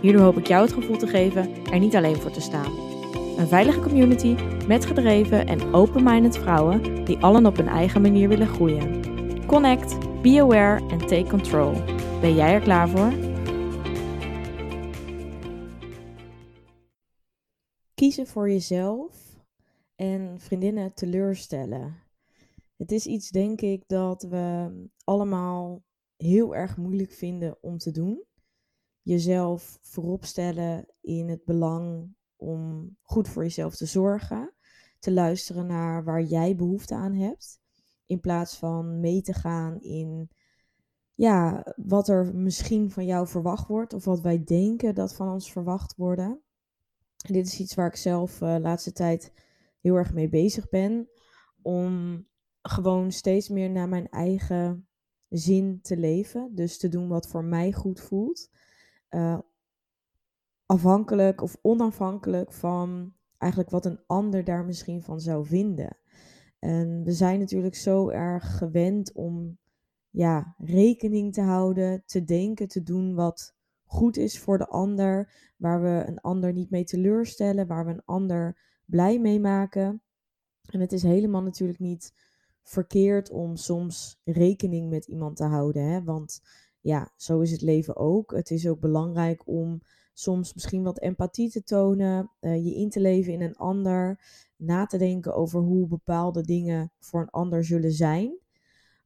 Hierdoor hoop ik jou het gevoel te geven er niet alleen voor te staan. Een veilige community met gedreven en open-minded vrouwen die allen op hun eigen manier willen groeien. Connect, be aware en take control. Ben jij er klaar voor? Kiezen voor jezelf en vriendinnen teleurstellen. Het is iets, denk ik, dat we allemaal heel erg moeilijk vinden om te doen. Jezelf voorop stellen in het belang om goed voor jezelf te zorgen. Te luisteren naar waar jij behoefte aan hebt. In plaats van mee te gaan in ja, wat er misschien van jou verwacht wordt. Of wat wij denken dat van ons verwacht worden. dit is iets waar ik zelf de uh, laatste tijd heel erg mee bezig ben. Om gewoon steeds meer naar mijn eigen zin te leven. Dus te doen wat voor mij goed voelt. Uh, afhankelijk of onafhankelijk van eigenlijk wat een ander daar misschien van zou vinden. En we zijn natuurlijk zo erg gewend om ja, rekening te houden, te denken, te doen wat goed is voor de ander, waar we een ander niet mee teleurstellen, waar we een ander blij mee maken. En het is helemaal natuurlijk niet verkeerd om soms rekening met iemand te houden, hè? want ja, zo is het leven ook. Het is ook belangrijk om soms misschien wat empathie te tonen, uh, je in te leven in een ander, na te denken over hoe bepaalde dingen voor een ander zullen zijn.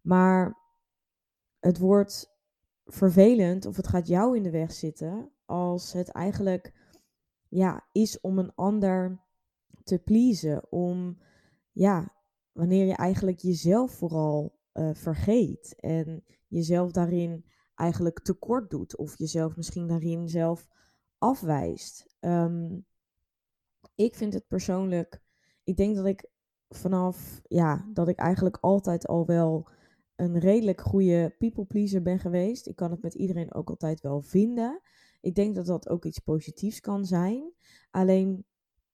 Maar het wordt vervelend of het gaat jou in de weg zitten als het eigenlijk ja, is om een ander te pleasen, om ja, wanneer je eigenlijk jezelf vooral uh, vergeet en jezelf daarin eigenlijk tekort doet of jezelf misschien daarin zelf afwijst. Um, ik vind het persoonlijk, ik denk dat ik vanaf, ja, dat ik eigenlijk altijd al wel een redelijk goede people pleaser ben geweest. Ik kan het met iedereen ook altijd wel vinden. Ik denk dat dat ook iets positiefs kan zijn. Alleen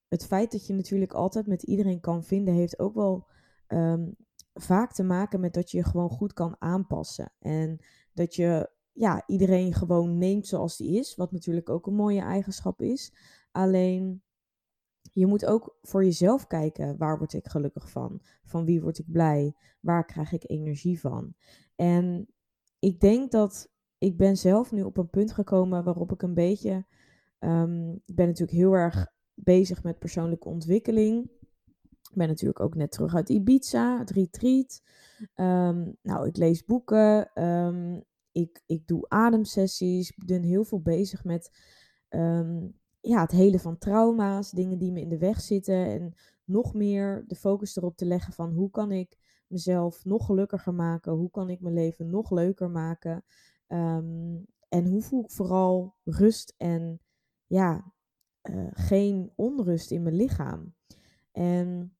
het feit dat je natuurlijk altijd met iedereen kan vinden, heeft ook wel um, vaak te maken met dat je je gewoon goed kan aanpassen. En dat je ja, iedereen gewoon neemt zoals die is. Wat natuurlijk ook een mooie eigenschap is. Alleen je moet ook voor jezelf kijken. Waar word ik gelukkig van? Van wie word ik blij? Waar krijg ik energie van? En ik denk dat ik ben zelf nu op een punt gekomen waarop ik een beetje. Um, ik ben natuurlijk heel erg bezig met persoonlijke ontwikkeling. Ik ben natuurlijk ook net terug uit Ibiza, het retreat. Um, nou, ik lees boeken. Um, ik, ik doe ademsessies. Ik ben heel veel bezig met um, ja, het hele van trauma's, dingen die me in de weg zitten. En nog meer de focus erop te leggen van hoe kan ik mezelf nog gelukkiger maken? Hoe kan ik mijn leven nog leuker maken? En hoe voel ik vooral rust en ja, uh, geen onrust in mijn lichaam? En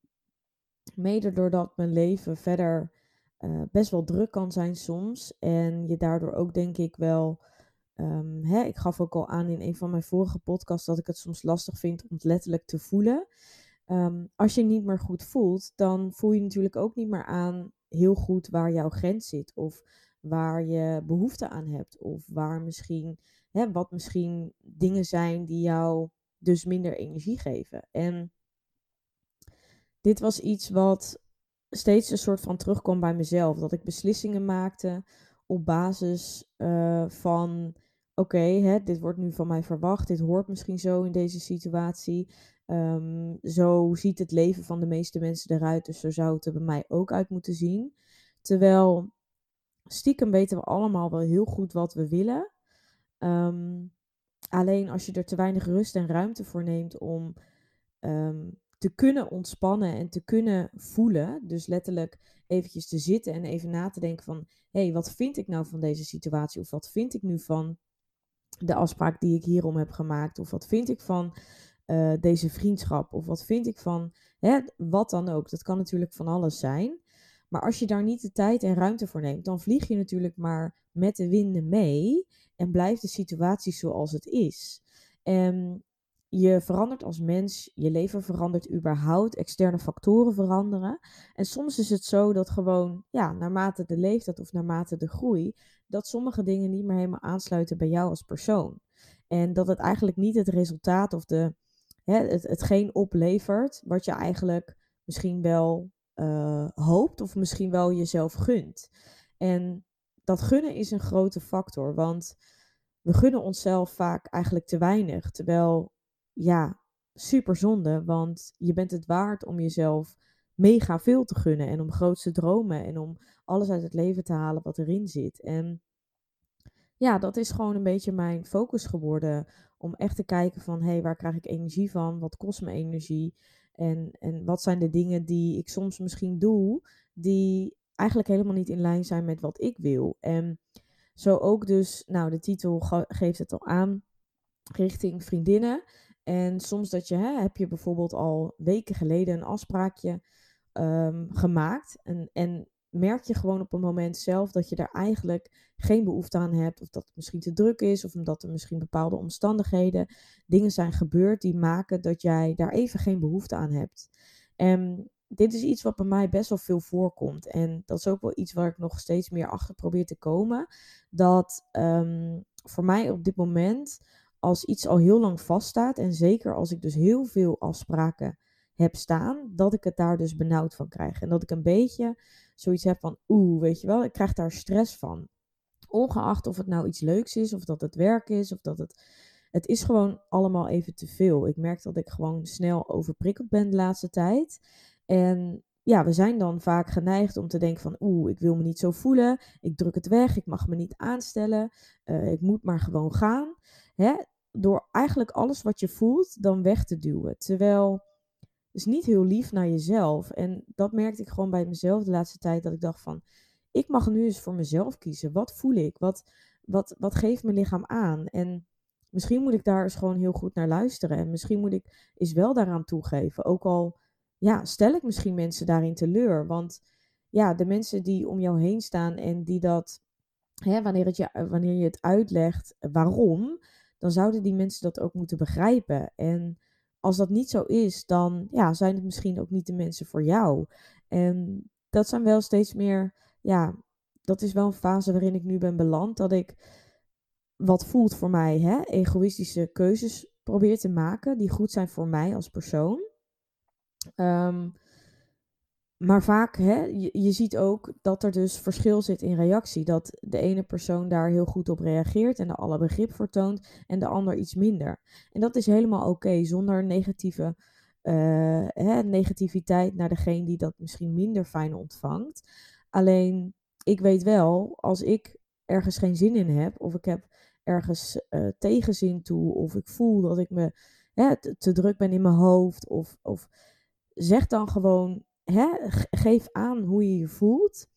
mede doordat mijn leven verder uh, best wel druk kan zijn soms. En je daardoor ook denk ik wel. Um, hè, ik gaf ook al aan in een van mijn vorige podcasts dat ik het soms lastig vind om letterlijk te voelen. Um, als je niet meer goed voelt, dan voel je natuurlijk ook niet meer aan heel goed waar jouw grens zit. Of waar je behoefte aan hebt. Of waar misschien, hè, wat misschien dingen zijn die jou dus minder energie geven. En dit was iets wat steeds een soort van terugkwam bij mezelf. Dat ik beslissingen maakte op basis uh, van: oké, dit wordt nu van mij verwacht. Dit hoort misschien zo in deze situatie. Um, zo ziet het leven van de meeste mensen eruit. Dus zo zou het er bij mij ook uit moeten zien. Terwijl stiekem weten we allemaal wel heel goed wat we willen. Um, alleen als je er te weinig rust en ruimte voor neemt om um, te kunnen ontspannen en te kunnen voelen. Dus letterlijk eventjes te zitten en even na te denken van... hé, hey, wat vind ik nou van deze situatie? Of wat vind ik nu van de afspraak die ik hierom heb gemaakt? Of wat vind ik van eh, deze vriendschap? Of wat vind ik van hè, wat dan ook? Dat kan natuurlijk van alles zijn. Maar als je daar niet de tijd en ruimte voor neemt, dan vlieg je natuurlijk maar met de winden mee en blijft de situatie zoals het is. En je verandert als mens, je leven verandert überhaupt, externe factoren veranderen. En soms is het zo dat gewoon, ja, naarmate de leeftijd of naarmate de groei, dat sommige dingen niet meer helemaal aansluiten bij jou als persoon. En dat het eigenlijk niet het resultaat of de, hè, het, hetgeen oplevert wat je eigenlijk misschien wel uh, hoopt of misschien wel jezelf gunt. En dat gunnen is een grote factor, want we gunnen onszelf vaak eigenlijk te weinig. Terwijl, ja, super zonde, want je bent het waard om jezelf mega veel te gunnen en om grootste dromen en om alles uit het leven te halen wat erin zit. En ja, dat is gewoon een beetje mijn focus geworden. Om echt te kijken van, hé, hey, waar krijg ik energie van? Wat kost me energie? En, en wat zijn de dingen die ik soms misschien doe, die eigenlijk helemaal niet in lijn zijn met wat ik wil? En zo ook dus, nou, de titel geeft het al aan, richting vriendinnen. En soms dat je, hè, heb je bijvoorbeeld al weken geleden een afspraakje um, gemaakt. En, en merk je gewoon op een moment zelf dat je daar eigenlijk geen behoefte aan hebt. Of dat het misschien te druk is. Of omdat er misschien bepaalde omstandigheden, dingen zijn gebeurd die maken dat jij daar even geen behoefte aan hebt. En dit is iets wat bij mij best wel veel voorkomt. En dat is ook wel iets waar ik nog steeds meer achter probeer te komen. Dat ehm, voor mij op dit moment, als iets al heel lang vaststaat. En zeker als ik dus heel veel afspraken heb staan, dat ik het daar dus benauwd van krijg. En dat ik een beetje zoiets heb van, oeh, weet je wel, ik krijg daar stress van. Ongeacht of het nou iets leuks is, of dat het werk is, of dat het. Het is gewoon allemaal even te veel. Ik merk dat ik gewoon snel overprikkeld ben de laatste tijd. En ja, we zijn dan vaak geneigd om te denken van, oeh, ik wil me niet zo voelen. Ik druk het weg, ik mag me niet aanstellen. Uh, ik moet maar gewoon gaan. Hè? Door eigenlijk alles wat je voelt dan weg te duwen. Terwijl is niet heel lief naar jezelf. En dat merkte ik gewoon bij mezelf de laatste tijd. Dat ik dacht van, ik mag nu eens voor mezelf kiezen. Wat voel ik? Wat, wat, wat geeft mijn lichaam aan? En misschien moet ik daar eens gewoon heel goed naar luisteren. En misschien moet ik eens wel daaraan toegeven. Ook al ja, stel ik misschien mensen daarin teleur. Want ja, de mensen die om jou heen staan en die dat, hè, wanneer, het je, wanneer je het uitlegt waarom, dan zouden die mensen dat ook moeten begrijpen. En als dat niet zo is, dan ja, zijn het misschien ook niet de mensen voor jou. En dat zijn wel steeds meer, ja, dat is wel een fase waarin ik nu ben beland. Dat ik wat voelt voor mij, hè, egoïstische keuzes probeer te maken die goed zijn voor mij als persoon. Um, maar vaak, hè, je, je ziet ook dat er dus verschil zit in reactie. Dat de ene persoon daar heel goed op reageert en er alle begrip voor toont en de ander iets minder. En dat is helemaal oké, zonder negatieve, uh, hè, negativiteit naar degene die dat misschien minder fijn ontvangt. Alleen, ik weet wel, als ik ergens geen zin in heb, of ik heb ergens uh, tegenzin toe, of ik voel dat ik me hè, te, te druk ben in mijn hoofd, of, of zeg dan gewoon hè, geef aan hoe je je voelt.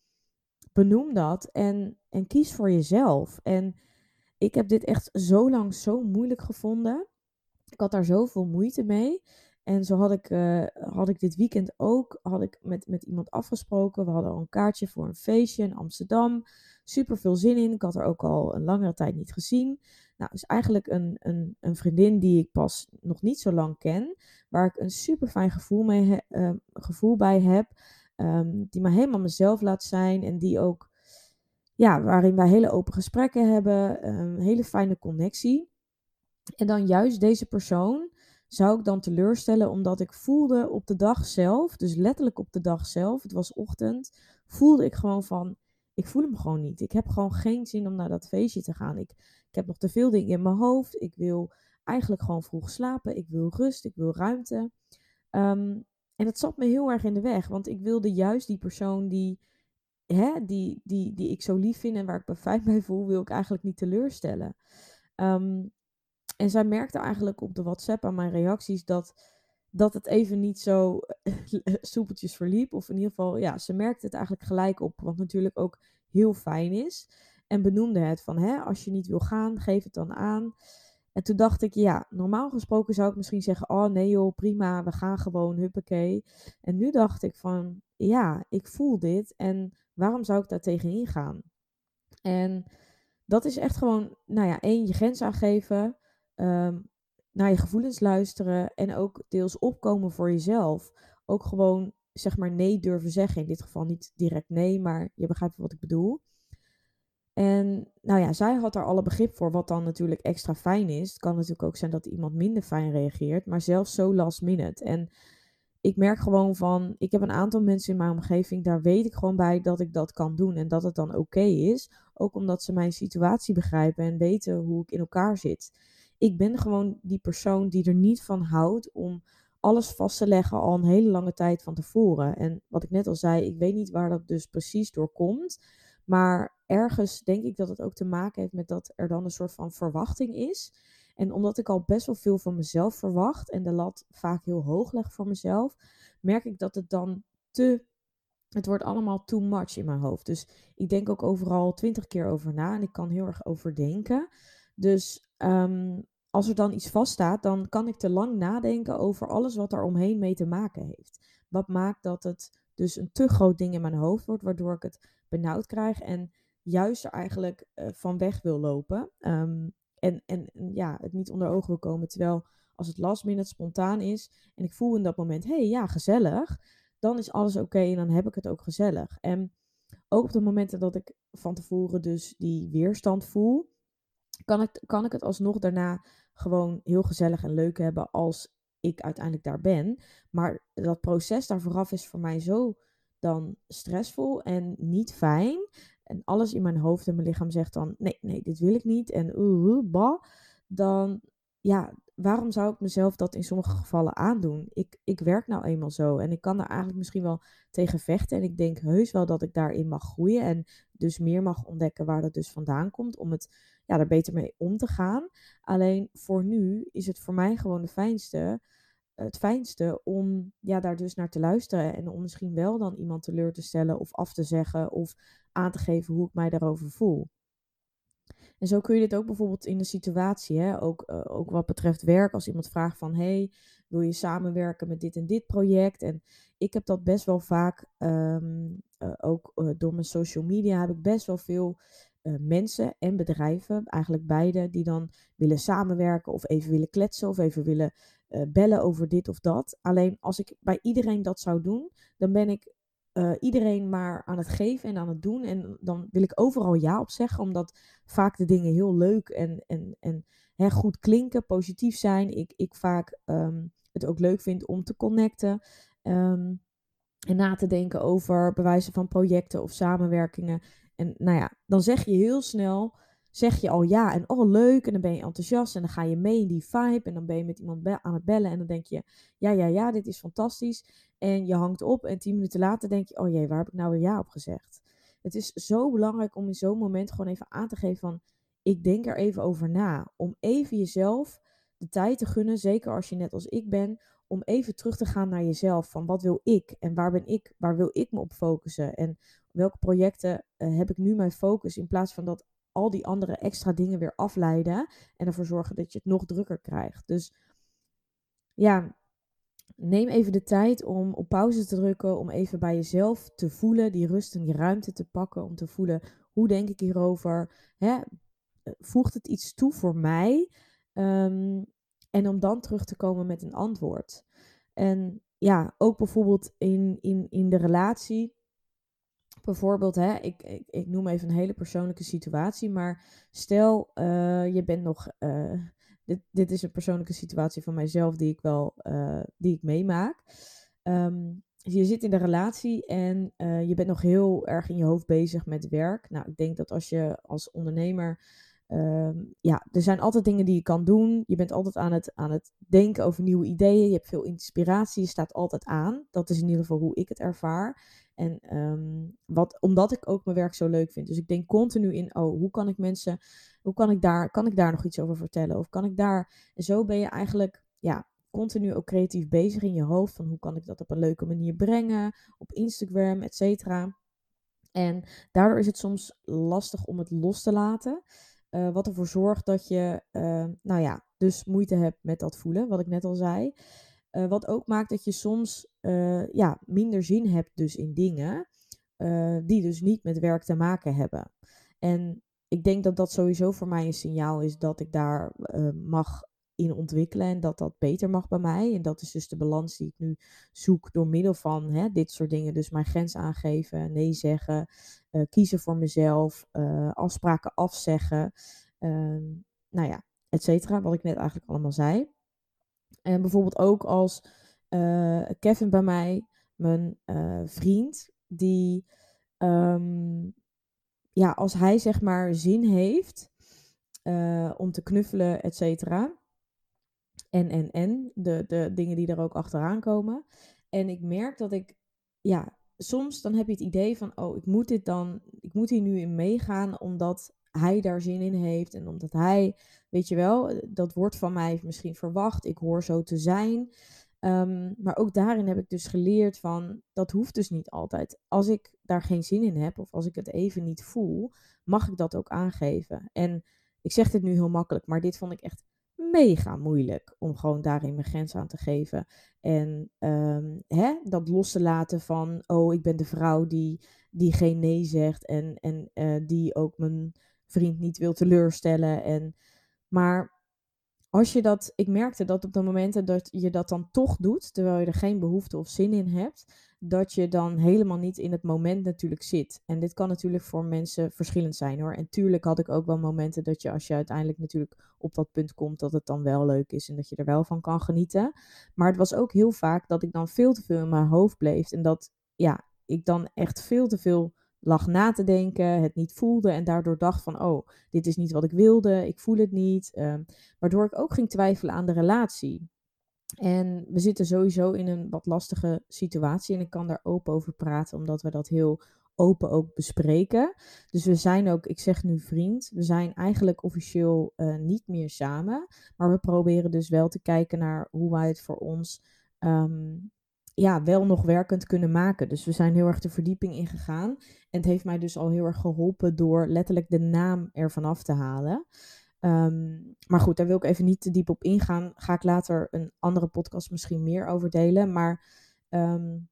Benoem dat en, en kies voor jezelf. En ik heb dit echt zo lang zo moeilijk gevonden. Ik had daar zoveel moeite mee. En zo had ik, uh, had ik dit weekend ook had ik met, met iemand afgesproken. We hadden al een kaartje voor een feestje in Amsterdam. Super veel zin in. Ik had er ook al een langere tijd niet gezien. Nou, is eigenlijk een, een, een vriendin die ik pas nog niet zo lang ken, waar ik een super fijn gevoel, mee uh, gevoel bij heb, um, die me helemaal mezelf laat zijn en die ook, ja, waarin wij hele open gesprekken hebben, een hele fijne connectie. En dan juist deze persoon zou ik dan teleurstellen omdat ik voelde op de dag zelf, dus letterlijk op de dag zelf, het was ochtend, voelde ik gewoon van, ik voel hem gewoon niet. Ik heb gewoon geen zin om naar dat feestje te gaan. Ik, ik heb nog te veel dingen in mijn hoofd. Ik wil eigenlijk gewoon vroeg slapen. Ik wil rust. Ik wil ruimte. Ehm, en het zat me heel erg in de weg. Want ik wilde juist die persoon die, hè, die, die, die ik zo lief vind en waar ik me fijn bij voel, wil ik eigenlijk niet teleurstellen. Ehm, en zij merkte eigenlijk op de WhatsApp aan mijn reacties dat, dat het even niet zo soepeltjes verliep. Of in ieder geval, ja, ze merkte het eigenlijk gelijk op. Wat natuurlijk ook heel fijn is. En benoemde het van, hè, als je niet wil gaan, geef het dan aan. En toen dacht ik, ja, normaal gesproken zou ik misschien zeggen, oh nee joh, prima, we gaan gewoon, huppakee. En nu dacht ik van, ja, ik voel dit en waarom zou ik daar tegenin gaan? En dat is echt gewoon, nou ja, één, je grens aangeven, um, naar je gevoelens luisteren en ook deels opkomen voor jezelf. Ook gewoon, zeg maar, nee durven zeggen. In dit geval niet direct nee, maar je begrijpt wat ik bedoel. En nou ja, zij had daar alle begrip voor, wat dan natuurlijk extra fijn is. Het kan natuurlijk ook zijn dat iemand minder fijn reageert, maar zelfs zo last minute. En ik merk gewoon van, ik heb een aantal mensen in mijn omgeving, daar weet ik gewoon bij dat ik dat kan doen en dat het dan oké is. Ook omdat ze mijn situatie begrijpen en weten hoe ik in elkaar zit. Ik ben gewoon die persoon die er niet van houdt om alles vast te leggen al een hele lange tijd van tevoren. En wat ik net al zei, ik weet niet waar dat dus precies door komt. Maar ergens denk ik dat het ook te maken heeft met dat er dan een soort van verwachting is. En omdat ik al best wel veel van mezelf verwacht en de lat vaak heel hoog leg voor mezelf, merk ik dat het dan te. Het wordt allemaal too much in mijn hoofd. Dus ik denk ook overal twintig keer over na en ik kan heel erg overdenken. Dus ehm, als er dan iets vaststaat, dan kan ik te lang nadenken over alles wat er omheen mee te maken heeft. Wat maakt dat het dus een te groot ding in mijn hoofd wordt, waardoor ik het benauwd krijg en juist er eigenlijk uh, van weg wil lopen. Um, en, en ja, het niet onder ogen wil komen. Terwijl als het last minute spontaan is en ik voel in dat moment, hé hey, ja, gezellig, dan is alles oké en dan heb ik het ook gezellig. En ook op de momenten dat ik van tevoren dus die weerstand voel, kan ik, kan ik het alsnog daarna gewoon heel gezellig en leuk hebben als ik uiteindelijk daar ben. Maar dat proces daar vooraf is voor mij zo dan stressvol en niet fijn. En alles in mijn hoofd en mijn lichaam zegt dan: nee, nee, dit wil ik niet. En uh, bah. Dan, ja, waarom zou ik mezelf dat in sommige gevallen aandoen? Ik, ik werk nou eenmaal zo en ik kan daar eigenlijk misschien wel tegen vechten. En ik denk heus wel dat ik daarin mag groeien en dus meer mag ontdekken waar dat dus vandaan komt. Om het ja, er beter mee om te gaan. Alleen voor nu is het voor mij gewoon de fijnste het fijnste om ja, daar dus naar te luisteren. En om misschien wel dan iemand teleur te stellen of af te zeggen of aan te geven hoe ik mij daarover voel. En zo kun je dit ook bijvoorbeeld in de situatie, hè, ook, uh, ook wat betreft werk, als iemand vraagt van, hey, wil je samenwerken met dit en dit project? En ik heb dat best wel vaak, um, uh, ook uh, door mijn social media, heb ik best wel veel mensen en bedrijven, eigenlijk beide, die dan willen samenwerken of even willen kletsen of even willen bellen over dit of dat. Alleen als ik bij iedereen dat zou doen, dan ben ik uh, iedereen maar aan het geven en aan het doen. En dan wil ik overal ja op zeggen, omdat vaak de dingen heel leuk en, en, en hè, goed klinken, positief zijn. Ik, ik vaak um, het ook leuk vind om te connecten. Um, en na te denken over bewijzen van projecten of samenwerkingen. En nou ja, dan zeg je heel snel, zeg je al ja en oh leuk. En dan ben je enthousiast en dan ga je mee in die vibe. En dan ben je met iemand aan het bellen en dan denk je, ja, ja, ja, dit is fantastisch. En je hangt op en tien minuten later denk je, oh jee, waar heb ik nou weer ja op gezegd? Het is zo belangrijk om in zo'n moment gewoon even aan te geven van, ik denk er even over na. Om even jezelf de tijd te gunnen, zeker als je net als ik ben, om even terug te gaan naar jezelf. Van wat wil ik en waar ben ik, waar wil ik me op focussen? En welke projecten uh, heb ik nu mijn focus in plaats van dat al die andere extra dingen weer afleiden en ervoor zorgen dat je het nog drukker krijgt. Dus ja, neem even de tijd om op pauze te drukken, om even bij jezelf te voelen, die rust en die ruimte te pakken, om te voelen hoe denk ik hierover. Hè? Voegt het iets toe voor mij? Um, en om dan terug te komen met een antwoord. En ja, ook bijvoorbeeld in, in, in de relatie. Bijvoorbeeld, hè, ik, ik, ik noem even een hele persoonlijke situatie, maar stel uh, je bent nog. Uh, dit, dit is een persoonlijke situatie van mijzelf die ik wel uh, die ik meemaak. Um, je zit in de relatie en je bent nog heel erg in je hoofd bezig met werk. Nou, ik denk dat als je als ondernemer Um, ja, er zijn altijd dingen die je kan doen. Je bent altijd aan het, aan het denken over nieuwe ideeën. Je hebt veel inspiratie. Je staat altijd aan. Dat is in ieder geval hoe ik het ervaar. En um, wat, omdat ik ook mijn werk zo leuk vind. Dus ik denk continu in, oh, hoe kan ik mensen, hoe kan ik daar, kan ik daar nog iets over vertellen? Of kan ik daar, en zo ben je eigenlijk, ja, continu ook creatief bezig in je hoofd. Van hoe kan ik dat op een leuke manier brengen? Op Instagram, et cetera. En daardoor is het soms lastig om het los te laten. Uh, wat ervoor zorgt dat je, uh, nou ja, dus moeite hebt met dat voelen, wat ik net al zei. Uh, wat ook maakt dat je soms ja, minder zin hebt dus in dingen die dus niet met werk te maken hebben. En ik denk dat dat sowieso voor mij een signaal is dat ik daar mag in ontwikkelen en dat dat beter mag bij mij. En dat is dus de balans die ik nu zoek door middel van hè, dit soort dingen. Dus mijn grens aangeven, nee zeggen, kiezen voor mezelf, afspraken afzeggen, uh, nou ja, et cetera. Wat ik net eigenlijk allemaal zei. En bijvoorbeeld ook als uh, Kevin bij mij, mijn vriend, die, um, ja, als hij zeg maar zin heeft om te knuffelen, et cetera en, en, en. De, de dingen die er ook achteraan komen. En ik merk dat ik, ja, soms dan heb je het idee van, oh, ik moet dit dan, ik moet hier nu in meegaan, omdat hij daar zin in heeft. En omdat hij, weet je wel, dat wordt van mij misschien verwacht. Ik hoor zo te zijn. Um, maar ook daarin heb ik dus geleerd van, dat hoeft dus niet altijd. Als ik daar geen zin in heb, of als ik het even niet voel, mag ik dat ook aangeven. En ik zeg dit nu heel makkelijk, maar dit vond ik echt mega moeilijk om gewoon daarin mijn grens aan te geven. En um, hè, dat los te laten van, oh, ik ben de vrouw die, die geen nee zegt en, en uh, die ook mijn vriend niet wil teleurstellen. En, maar als je dat, ik merkte dat op de momenten dat je dat dan toch doet, terwijl je er geen behoefte of zin in hebt, dat je dan helemaal niet in het moment natuurlijk zit. En dit kan natuurlijk voor mensen verschillend zijn hoor. En tuurlijk had ik ook wel momenten dat je als je uiteindelijk natuurlijk op dat punt komt, dat het dan wel leuk is en dat je er wel van kan genieten. Maar het was ook heel vaak dat ik dan veel te veel in mijn hoofd bleef en dat ja, ik dan echt veel te veel lag na te denken, het niet voelde en daardoor dacht van, oh, dit is niet wat ik wilde, ik voel het niet. Uh, waardoor ik ook ging twijfelen aan de relatie. En we zitten sowieso in een wat lastige situatie en ik kan daar open over praten, omdat we dat heel open ook bespreken. Dus we zijn ook, ik zeg nu vriend, we zijn eigenlijk officieel uh, niet meer samen, maar we proberen dus wel te kijken naar hoe wij het voor ons um, ja, wel nog werkend kunnen maken. Dus we zijn heel erg de verdieping ingegaan. En het heeft mij dus al heel erg geholpen door letterlijk de naam ervan af te halen. Um, maar goed, daar wil ik even niet te diep op ingaan. Ga ik later een andere podcast misschien meer over delen. Maar um,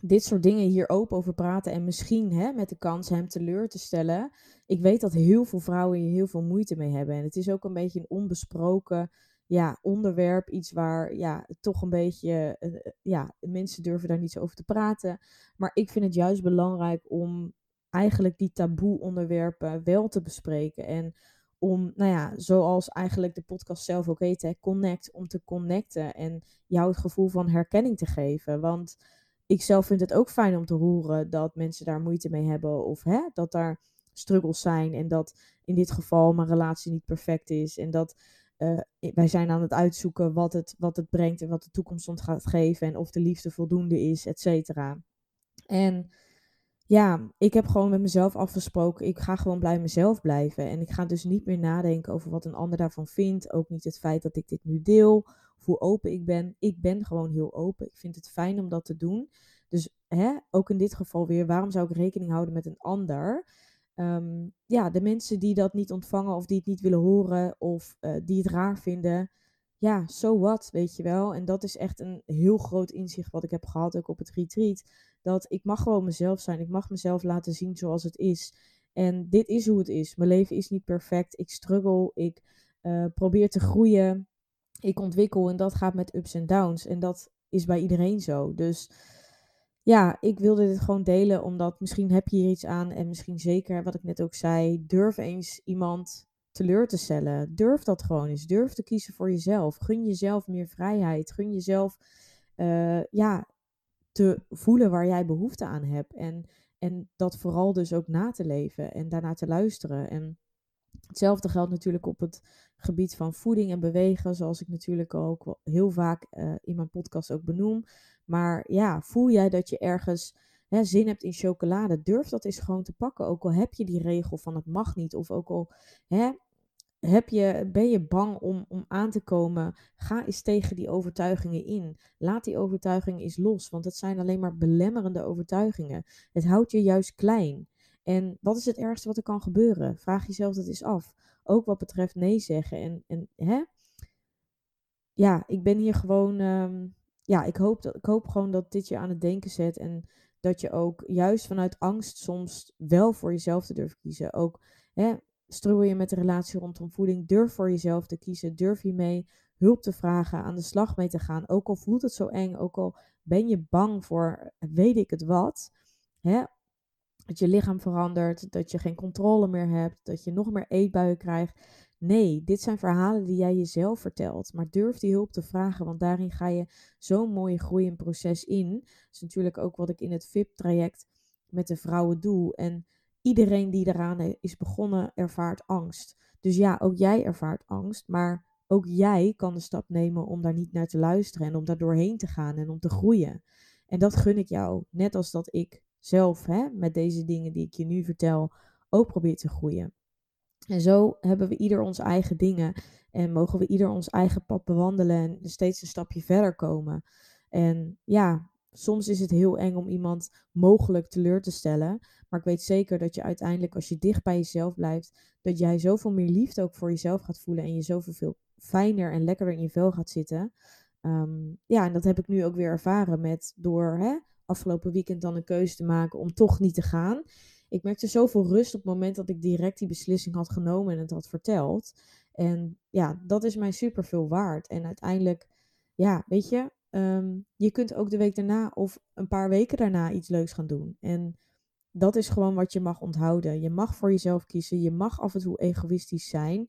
dit soort dingen hier open over praten en misschien hè, met de kans hem teleur te stellen. Ik weet dat heel veel vrouwen hier heel veel moeite mee hebben. En het is ook een beetje een onbesproken ja, onderwerp. Iets waar ja, toch een beetje, uh, ja, mensen durven daar niet zo over te praten. Maar ik vind het juist belangrijk om eigenlijk die taboe onderwerpen wel te bespreken. En om, nou ja, zoals eigenlijk de podcast zelf ook heet, connect, om te connecten en jou het gevoel van herkenning te geven. Want ik zelf vind het ook fijn om te horen dat mensen daar moeite mee hebben of hè, dat daar struggles zijn en dat in dit geval mijn relatie niet perfect is en dat uh, wij zijn aan het uitzoeken wat het, wat het brengt en wat de toekomst ons gaat geven en of de liefde voldoende is, et cetera. En ja, ik heb gewoon met mezelf afgesproken, ik ga gewoon bij mezelf blijven. En ik ga dus niet meer nadenken over wat een ander daarvan vindt. Ook niet het feit dat ik dit nu deel, hoe open ik ben. Ik ben gewoon heel open. Ik vind het fijn om dat te doen. Dus hè, ook in dit geval weer, waarom zou ik rekening houden met een ander? Um, ja, de mensen die dat niet ontvangen of die het niet willen horen of uh, die het raar vinden, ja, so what, weet je wel. En dat is echt een heel groot inzicht wat ik heb gehad ook op het retreat. Dat ik mag gewoon mezelf zijn. Ik mag mezelf laten zien zoals het is. En dit is hoe het is. Mijn leven is niet perfect. Ik struggle. Ik uh, probeer te groeien. Ik ontwikkel en dat gaat met ups en downs. En dat is bij iedereen zo. Dus ja, ik wilde dit gewoon delen, omdat misschien heb je hier iets aan. En misschien zeker, wat ik net ook zei, durf eens iemand teleur te stellen. Durf dat gewoon eens. Durf te kiezen voor jezelf. Gun jezelf meer vrijheid. Gun jezelf uh, ja, te voelen waar jij behoefte aan hebt. En, en dat vooral dus ook na te leven en daarna te luisteren. En hetzelfde geldt natuurlijk op het gebied van voeding en bewegen, zoals ik natuurlijk ook heel vaak uh, in mijn podcast ook benoem. Maar ja, voel jij dat je ergens hè, zin hebt in chocolade, durf dat eens gewoon te pakken. Ook al heb je die regel van het mag niet, of ook al hè, heb je, ben je bang om, om aan te komen? Ga eens tegen die overtuigingen in. Laat die overtuigingen eens los, want het zijn alleen maar belemmerende overtuigingen. Het houdt je juist klein. En wat is het ergste wat er kan gebeuren? Vraag jezelf dat eens af. Ook wat betreft nee zeggen. En, en hè? Ja, ik ben hier gewoon. Ehm, ja, ik hoop, dat, ik hoop gewoon dat dit je aan het denken zet. En dat je ook juist vanuit angst soms wel voor jezelf te durven kiezen. Ook hè, je met de relatie rondom voeding, durf voor jezelf te kiezen. Durf hiermee hulp te vragen, aan de slag mee te gaan. Ook al voelt het zo eng, ook al ben je bang voor weet ik het wat. Hè, dat je lichaam verandert, dat je geen controle meer hebt, dat je nog meer eetbuien krijgt. Nee, dit zijn verhalen die jij jezelf vertelt. Maar durf die hulp te vragen, want daarin ga je zo'n mooie groeiend proces in. Dat is natuurlijk ook wat ik in het VIP-traject met de vrouwen doe. En iedereen die eraan is begonnen ervaart angst. Dus ja, ook jij ervaart angst, maar ook jij kan de stap nemen om daar niet naar te luisteren en om daar doorheen te gaan en om te groeien. En dat gun ik jou, net als dat ik zelf hè, met deze dingen die ik je nu vertel ook probeer te groeien. En zo hebben we ieder onze eigen dingen en mogen we ieder ons eigen pad bewandelen en steeds een stapje verder komen. En ja, soms is het heel eng om iemand mogelijk teleur te stellen. Maar ik weet zeker dat je uiteindelijk, als je dicht bij jezelf blijft, dat jij zoveel meer liefde ook voor jezelf gaat voelen. En je zoveel veel fijner en lekkerder in je vel gaat zitten. Ehm, ja, en dat heb ik nu ook weer ervaren met door hè, afgelopen weekend dan een keuze te maken om toch niet te gaan. Ik merkte zoveel rust op het moment dat ik direct die beslissing had genomen en het had verteld. En ja, dat is mij super veel waard. En uiteindelijk, ja, weet je, Ehm, je kunt ook de week daarna of een paar weken daarna iets leuks gaan doen. En dat is gewoon wat je mag onthouden. Je mag voor jezelf kiezen. Je mag af en toe egoïstisch zijn.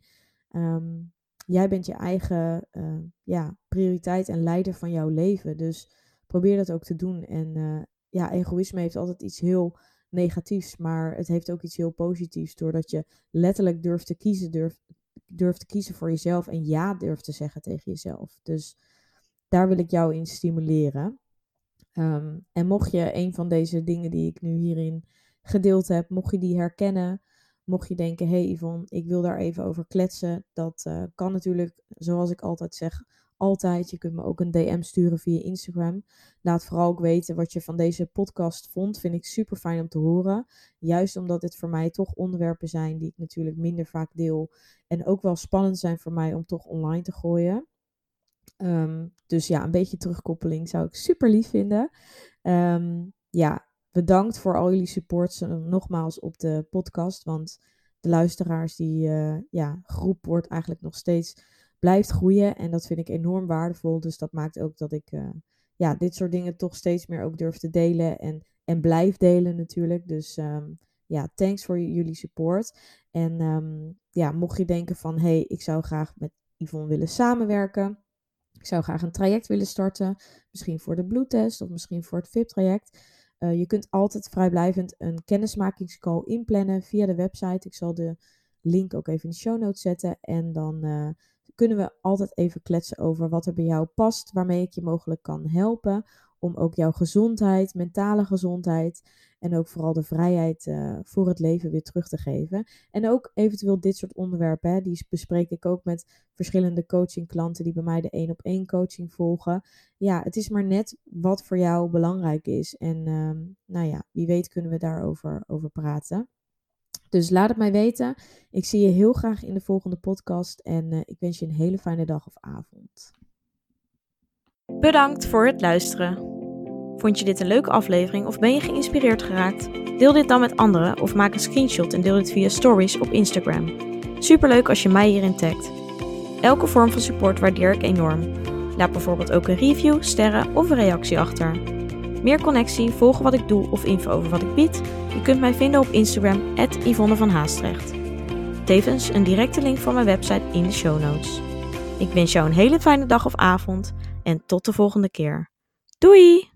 Ehm, jij bent je eigen uh, ja, prioriteit en leider van jouw leven. Dus probeer dat ook te doen. En uh, ja, egoïsme heeft altijd iets heel negatiefs, maar het heeft ook iets heel positiefs. Doordat je letterlijk durft te kiezen, durft, durft te kiezen voor jezelf en ja durft te zeggen tegen jezelf. Dus daar wil ik jou in stimuleren. Ehm, en mocht je een van deze dingen die ik nu hierin gedeeld heb, mocht je die herkennen, mocht je denken, hé hey Yvonne, ik wil daar even over kletsen, dat uh, kan natuurlijk, zoals ik altijd zeg, altijd. Je kunt me ook een DM sturen via Instagram. Laat vooral ook weten wat je van deze podcast vond. Vind ik super fijn om te horen. Juist omdat dit voor mij toch onderwerpen zijn die ik natuurlijk minder vaak deel. En ook wel spannend zijn voor mij om toch online te gooien. Ehm, dus ja, een beetje terugkoppeling zou ik super lief vinden. Ehm, ja, bedankt voor al jullie support nogmaals op de podcast. Want de luisteraars, die uh, ja, groep wordt eigenlijk nog steeds blijft groeien. En dat vind ik enorm waardevol. Dus dat maakt ook dat ik uh, ja, dit soort dingen toch steeds meer ook durf te delen. En, en blijf delen natuurlijk. Dus um, ja, thanks voor jullie support. En ja, mocht je denken van, hey, ik zou graag met Yvonne willen samenwerken ik zou graag een traject willen starten, misschien voor de bloedtest of misschien voor het VIP-traject. Uh, je kunt altijd vrijblijvend een kennismakingscall inplannen via de website. Ik zal de link ook even in de show notes zetten. En dan uh, kunnen we altijd even kletsen over wat er bij jou past, waarmee ik je mogelijk kan helpen om ook jouw gezondheid, mentale gezondheid en ook vooral de vrijheid uh, voor het leven weer terug te geven. En ook eventueel dit soort onderwerpen, die bespreek ik ook met verschillende coachingklanten die bij mij de één op één coaching volgen. Ja, het is maar net wat voor jou belangrijk is. En uh, nou ja, wie weet kunnen we daarover over praten. Dus laat het mij weten. Ik zie je heel graag in de volgende podcast en uh, ik wens je een hele fijne dag of avond. Bedankt voor het luisteren. Vond je dit een leuke aflevering of ben je geïnspireerd geraakt? Deel dit dan met anderen of maak een screenshot en deel dit via stories op Instagram. Superleuk als je mij hierin tagt. Elke vorm van support waardeer ik enorm. Laat bijvoorbeeld ook een review, sterren of een reactie achter. Meer connectie, volgen wat ik doe of info over wat ik bied? Je kunt mij vinden op Instagram, Yvonne van Haastrecht. Tevens een directe link voor mijn website in de show notes. Ik wens jou een hele fijne dag of avond en tot de volgende keer. Doei!